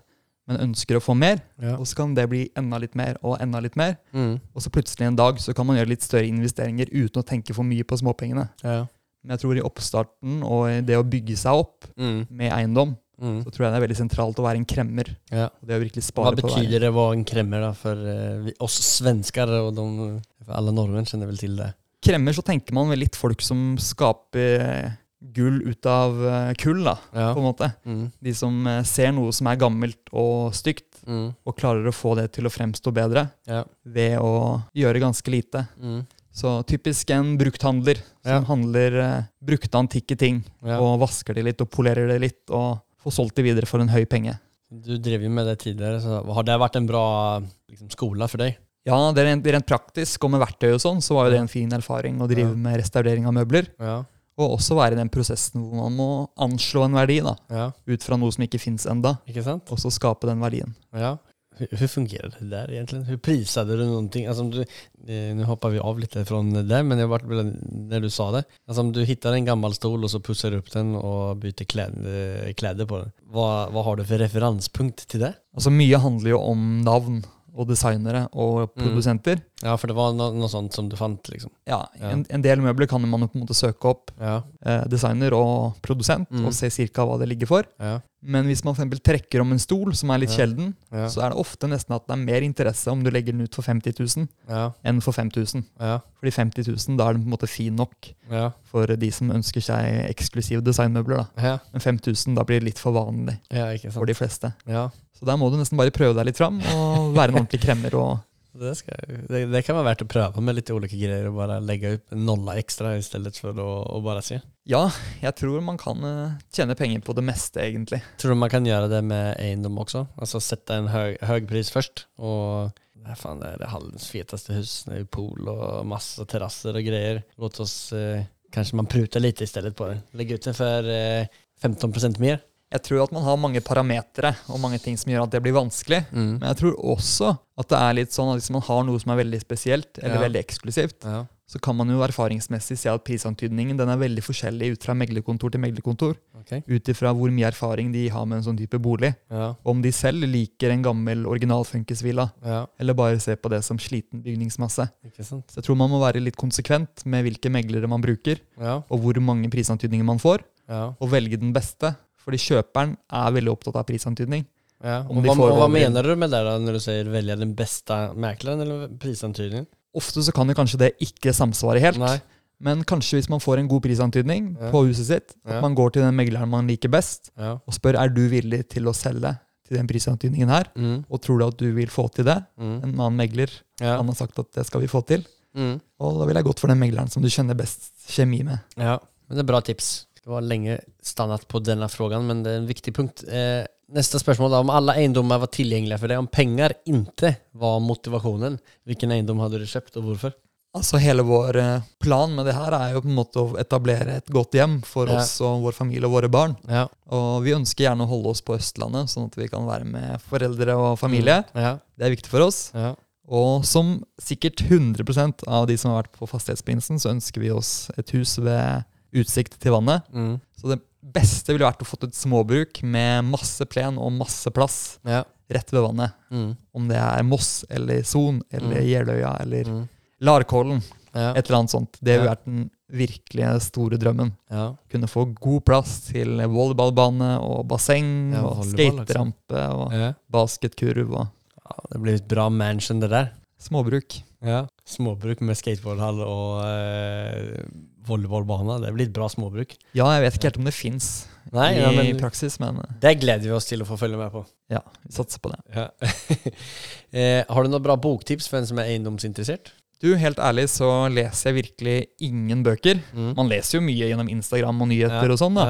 men ønsker å få mer. Ja. Og så kan det bli enda litt mer og enda litt mer. Mm. Og så plutselig en dag så kan man gjøre litt større investeringer uten å tenke for mye på småpengene. Ja. Men jeg tror i oppstarten og i det å bygge seg opp Mm. med eiendom, Mm. så tror jeg det er veldig sentralt å være en kremmer. Ja. Det å virkelig spare Hva betyder det att vara en kremmer da, for uh, oss svensker og de, for alle nordmenn kjenner vel til det? kremmer så tenker man vel litt folk som skaper gull ut av eh, kull, da, på en måte. Mm. De som eh, ser noe som er gammelt og stygt, Mm. og klarer å få det til å fremstå bedre Ja. ved å gjøre ganske lite. Mm. Så typisk en brukthandler som Ja. handler eh, brukte antikke ting, Ja. og vasker de litt og polerer det litt, og får solgt det videre for en høy penge. Du drev jo med det tidligere, så har det vært en bra liksom, skola for deg? Ja, det er rent, rent praktisk, og med verktøy og sånn, så var jo det en fin erfaring å drive Ja. med restaurering av møbler. Ja. Og også være i den prosessen hvor man må anslå en verdi, da. Ja, ut fra noe som ikke fins enda, sant? og så skape den verdien. Ja. Hvordan fungerer det der egentlig? Hvordan priset du noe? Eh, nu hoppar vi av litt fra det men jeg ble når du sa det. Altså, om du finner en gammel stol og så pusser du opp den og byter kläd, eh, på den. hva, hva har du for referanspunkt til det? Altså Mye handler jo om navn og designere og Mm. produsenter. Ja, for det var noe, noe sånt som du fant liksom. Ja. En, en del møbler kan man på en måte søke opp Ja, eh, designer og produsent Mm. og se cirka hva det ligger for. ja, Men hvis man for trekker om en stol som er litt Ja. sjelden, så er det ofte nesten at det er mer interesse om du legger den ut for 50 000 ja, enn for 5000. ja, Fordi 50 000, da er den på en måte fin nok ja, for de som ønsker seg eksklusive designmøbler. da. ja, Men 5000, da blir det litt for vanlig for de fleste. Ja, Så der må du nesten bare prøve deg litt fram og være en ordentlig kremmer. det, skal, det, det kan være verdt å prøve med litt ulike greier og bare legge ut nolla nolla i stedet for å, å bare si. Ja, jeg tror man kan eh, tjene penger på det meste, egentlig. Tror du man kan gjøre det med eiendom også? Altså sette en høy, høy pris først, og det er fan det er det Hallens feteste hus. Det är pool og masse terrasser og greier. Låt oss, eh, Kanskje man litt i stedet på det. Legge ut den for eh, 15% mer. Jeg tror at man har mange parametere og mange ting som gjør at det blir vanskelig. Men jeg tror også at det er litt sånn at hvis man har noe som er veldig spesielt eller Ja. veldig eksklusivt, Ja. så kan man jo erfaringsmessig se at prisantydningen den er veldig forskjellig ut fra meglerkontor til meglerkontor. Okay. Ut ifra hvor mye erfaring de har med en sånn type bolig. Ja. Om de selv liker en gammel original funkisvilla, Ja. eller bare ser på det som sliten bygningsmasse. Så jeg tror man må være litt konsekvent med hvilke meglere man bruker, Ja. og hvor mange prisantydninger man får, Ja. og velge den beste. Fordi kjøperen er veldig opptatt av prisantydning. ja. De hva får och vad du med det da, når du sier 'velge den beste mekleren', eller prisantydningen? Ofte så kan jo kanskje det ikke samsvare helt, Nei. men kanskje hvis man får en god prisantydning Ja. på huset sitt, Ja. at man går til den megleren man liker best, Ja. og spør er du villig til å selge til den prisantydningen her, Mm. og tror du at du vil få til det? Mm. En annen megler Ja. han har sagt at det skal vi få til, Mm. og da ville jeg gått for den megleren som du kjenner best kjemi med. Ja, men det er bra tips. Det var länge stannat på denna frågan, men det är en viktig punkt. Eh, nästa spørsmål då, om alle eiendommer var tilgjengelige for deg, om penger ikke var motivasjonen, hvilken eiendom hadde du kjøpt, og hvorfor? Altså Hele vår eh, plan med det her er jo på en måte å etablere et godt hjem for Ja. oss og vår familie og våre barn. Ja. Og vi ønsker gjerne å holde oss på Østlandet, sånn at vi kan være med foreldre og familie. Ja. Det er viktig for oss. Ja. Og som sikkert 100% av de som har vært på Fastighetsprinsen, så ønsker vi oss et hus ved utsikt til vannet. Mm. Så det beste ville vært å fått et småbruk med masse plen og masse plass Ja. rett ved vannet. Mm. Om det er Moss eller Son eller Mm. Jeløya eller Mm. Larkollen. Ja. Et eller annet sånt. Det ville vært den virkelig store drømmen. Ja. Kunne få god plass til volleyballbane og basseng og volleyball, skaterampe og basketkurv og ja. Det blir et bra mansion, det der. småbruk. Ja. Småbruk med skateboardhall og eh, volleyballbane. Det blir et bra småbruk. Ja, jeg vet ikke helt om det fins i ja, men praksis, men eh, det gleder vi oss til å få følge med på. ja, vi satser på det. Ja. *laughs* eh, har du noen bra boktips for en som er eiendomsinteressert? Du, helt ærlig så leser jeg virkelig ingen bøker. Mm. Man leser jo mye gjennom Instagram og nyheter Ja. og sånn, da.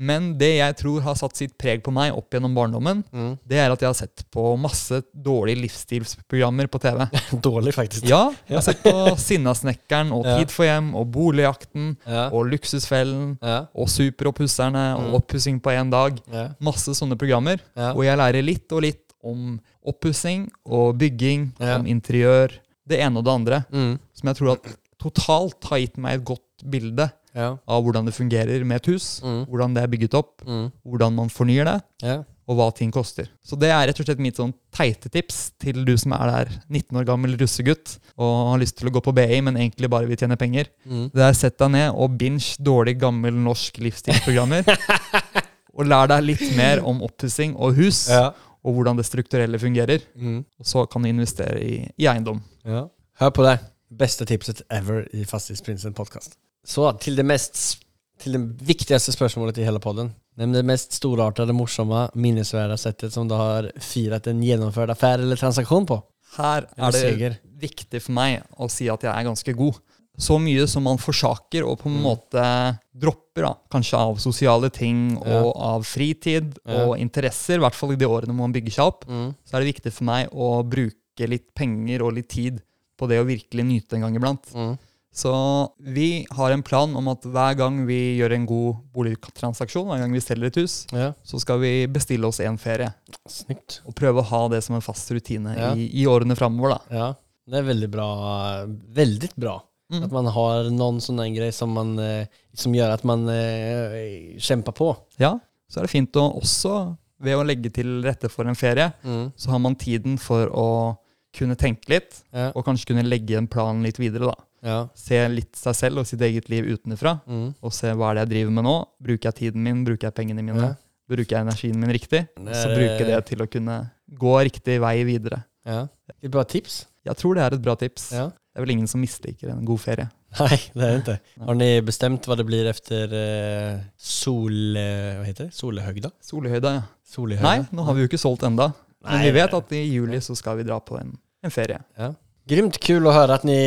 Men det jeg tror har satt sitt preg på meg opp gjennom barndommen, Mm. det er at jeg har sett på masse dårlige livsstilsprogrammer på TV. *laughs* Dårlig, faktisk. Ja, jeg har sett på Sinnasnekkeren og *laughs* Tid for hjem og Boligjakten Ja. og Luksusfellen Ja. og Superoppusserne og Mm. Oppussing på én dag. Ja. Masse sånne programmer. Og jeg lærer litt og litt om oppussing og bygging, om interiør, det ene og det andre. Mm. Som jeg tror at totalt har gitt meg et godt bilde Ja. av hvordan det fungerer med et hus. Mm. Hvordan det er bygget opp, Mm. hvordan man fornyer det, Ja. og hva ting koster. Så det er rett og slett mitt sånn teite tips til du som er der 19 år gammel russegutt og har lyst til å gå på BI, men egentlig bare vil tjene penger. Mm. Det er Sett deg ned og binge dårlig, gammel norsk livsstilsprogrammer. *laughs* og lær deg litt mer om oppussing og hus, Ja. og hvordan det strukturelle fungerer. Mm. Og så kan du investere i, i eiendom. Ja. Hør på det. Beste tipset ever i Fastighetsprinsen podcast. Så til det mest til det viktigste spørsmålet i hele podden. Nemlig det mest storartede, morsomme, minnesverdige settet som du har firat en gjennomført affære eller transaksjon på. Her er det viktig for meg å si at jeg er ganske god. Så mye som man forsaker og på en Mm. måte dropper, da. kanskje av sosiale ting og Ja. av fritid Ja. og interesser, i hvert fall i de årene man bygger seg opp, Mm. så er det viktig for meg å bruke litt penger og litt tid på det å virkelig nyte en gang iblant. Mm. Så vi har en plan om at hver gang vi gjør en god boligtransaksjon, hver gang vi selger et hus, Ja, så skal vi bestille oss en ferie. snyggt. Og prøve å ha det som en fast rutine Ja. i, i årene framover. Ja, det er veldig bra. Veldig bra. Mm. At man har noen sånne greier som, man, eh, som gjør at man uh, kjemper på. Ja, så er det fint å også, ved å legge til rette for en ferie, Mm. så har man tiden for å kunne tenke litt, Ja. og kanskje kunne legge en plan litt videre, da. Ja. Se litt seg selv og sitt eget liv utenfra, Mm. og se hva er det jeg driver med nå. Bruker jeg tiden min, bruker jeg pengene mine, Ja. bruker jeg energien min riktig? Er, så bruker jeg det til å kunne gå riktig vei videre. Ja. Et bra tips. Jeg tror det er et bra tips. Ja. Det er vel ingen som misliker en god ferie. Nei, det er det ikke. Har ni bestemt hva det blir efter eh, sol... Hva heter det? Solehøgda? Solhøyda, ja. Solehøyda. Nei, nå har vi jo ikke solgt enda. Men vi vet at i juli så skal vi dra på en, en ferie. Ja. Grymt kul å høre at ni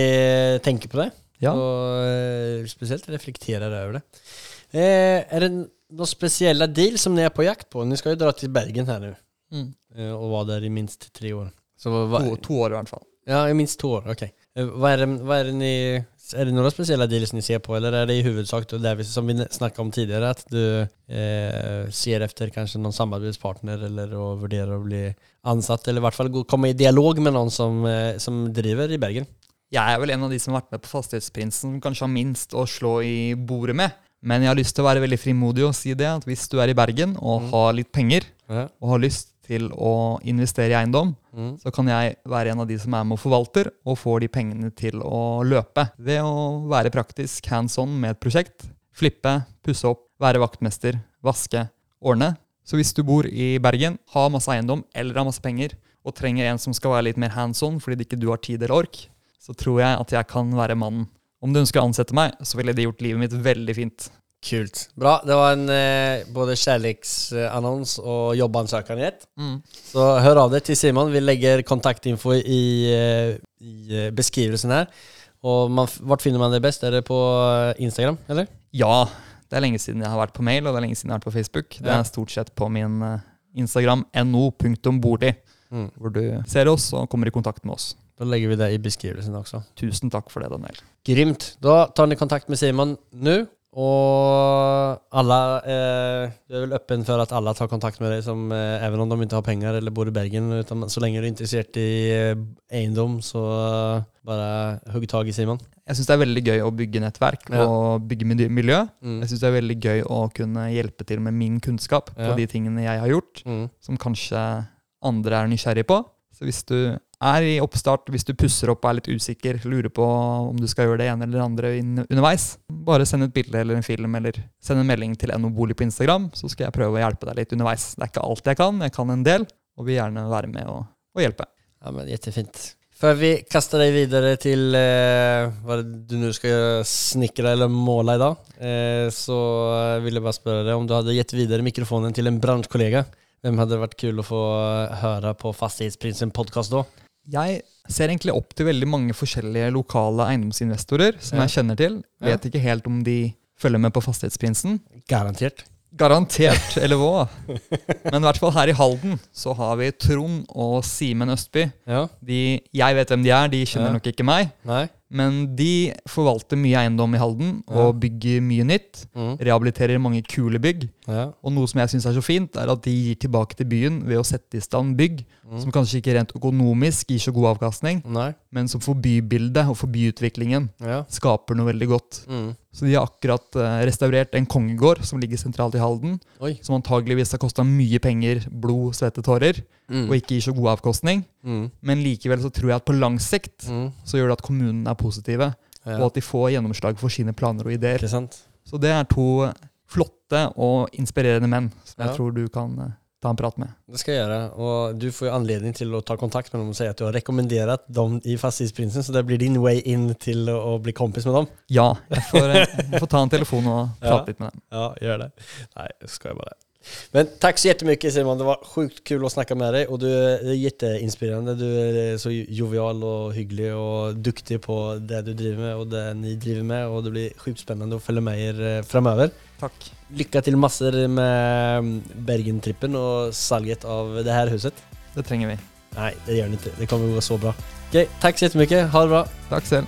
tenker på det. Ja. og spesielt reflekterer over över det. Eh, er det noen spesielle deal som ni er på jakt på? Ni skal jo dra til Bergen her nå, Mm. eh, og være der i minst tre år. Så hva, To, to år i hvert fall. Ja, i minst to år, Ok. Hva er, det, vad är det ni... Är det några speciella deals ni ser på eller är det i huvudsak då där vi, som vi snackade om tidigare att du eh, ser efter kanske någon samarbetspartner eller och värderar att bli ansatt eller i vart fall gå- komma i dialog med någon som, eh, som driver i Bergen? Jeg er vel en av de som har vært med på Fastighetsprinsen som kanskje har minst å slå i bordet med. Men jeg har lyst til å være veldig frimodig og si det, at hvis du er i Bergen og har litt penger, Ja. og har lyst til å investere i eiendom, Mm. så kan jeg være en av de som er med og forvalter, og får de pengene til å løpe. Ved å være praktisk hands on med et prosjekt. Flippe, pusse opp, være vaktmester, vaske, ordne. Så hvis du bor i Bergen, har masse eiendom eller har masse penger, og trenger en som skal være litt mer hands on fordi ikke du har tid eller ork, så tror jeg at jeg kan være mannen. Om du ønsker å ansette meg, så ville det gjort livet mitt veldig fint. Kult. Bra. Det var en eh, både kjærlighetsannons og jobbansökan i ett. Så hør av deg til Simon. Vi legger kontaktinfo i, eh, i eh, beskrivelsen her. Og man, vart finner man det best? Er det på eh, Instagram, eller? Ja, det er lenge siden jeg har vært på mail, og det er lenge siden jeg har vært på Facebook. Det er stort sett på min Instagram no.bordi, Mm. hvor du ser oss og kommer i kontakt med oss. Da legger vi det i beskrivelsen også. Tusen takk for det, Daniel. Grimt. Da tar vi kontakt med Simon nå. Og alle eh, Du er vel åpen for at alle tar kontakt med deg, som, eh, even om de ikke har penger eller bor i Bergen. Utan, så lenge du er interessert i eh, eiendom, så eh, bare hugg tak i Simon. Jeg syns det er veldig gøy å bygge nettverk Ja. og bygge miljø- miljø. Mm. Jeg syns det er veldig gøy å kunne hjelpe til med min kunnskap Ja. på de tingene jeg har gjort, Mm. som kanskje andre er nysgjerrig på. Så hvis du er i oppstart, hvis du pusser opp og er litt usikker, lurer på om du skal gjøre det ene eller det andre underveis, bare send et bilde eller en film, eller send en melding til NO Bolig på Instagram, så skal jeg prøve å hjelpe deg litt underveis. Det er ikke alt jeg kan, jeg kan en del, og vil gjerne være med og, og hjelpe. Ja, men jettefint. Før vi kaster deg videre til eh, hva du nå skal snikre eller måle i dag, eh, så vil jeg bare spørre deg om du hadde gitt videre mikrofonen til en bransjekollega. Hvem hadde vært kul å få høre på Fastighetsprinsen podkast da? Jeg ser egentlig opp til veldig mange forskjellige lokale eiendomsinvestorer som Ja. jeg kjenner til. Ja. Vet ikke helt om de følger med på Fastighetsprinsen. Garantert. Garantert, eller hva? Men i hvert fall her i Halden så har vi Trond og Simen Østby. Ja. De, jeg vet hvem de er, de kjenner nok ikke meg. Nei? Men de forvalter mye eiendom i Halden og bygger mye nytt. Mm. Rehabiliterer mange kule bygg. Ja. Og noe som jeg syns er så fint, er at de gir tilbake til byen ved å sette i stand bygg som kanskje ikke rent økonomisk gir så god avkastning, Nei? men som for bybildet og for byutviklingen Ja. skaper noe veldig godt. Mm. Så de har akkurat eh, restaurert en kongegård som ligger sentralt i Halden, Oi. som antageligvis har kosta mye penger, blod, svette, tårer, Mm. og ikke gir så god avkostning. Mm. Men likevel så tror jeg at på lang sikt Mm. så gjør det at kommunene er positive, og at de får gjennomslag for sine planer og ideer. Så det er to flotte og inspirerende menn som Ja. jeg tror du kan eh, ta en prat med. Det skal jeg gjøre. Og du får jo anledning til å ta kontakt med dem og si at du har rekommendert dem i Fastighetsprinsen, så det blir din way in til å, bli kompis med dem. Ja, jeg får, eh, jeg får ta en telefon og *laughs* Ja. prate litt med dem. Ja, gjør det. Nei, jeg bare. Men tack så jättemycket Simon, det var sjukt kul att snacka med dig och du är jätteinspirerande. Du är så jovial och hygglig och duktig på det du driver med och det ni driver med och det blir sjukt spännande att följa med er framover framöver. Takk. Lycka till massor med mm, Bergentrippen och salget av det här huset. Det trenger vi. Nej, det gör ni inte. Det kommer gå så bra. Okej, tack så jättemycket. Ha det bra. Takk selv.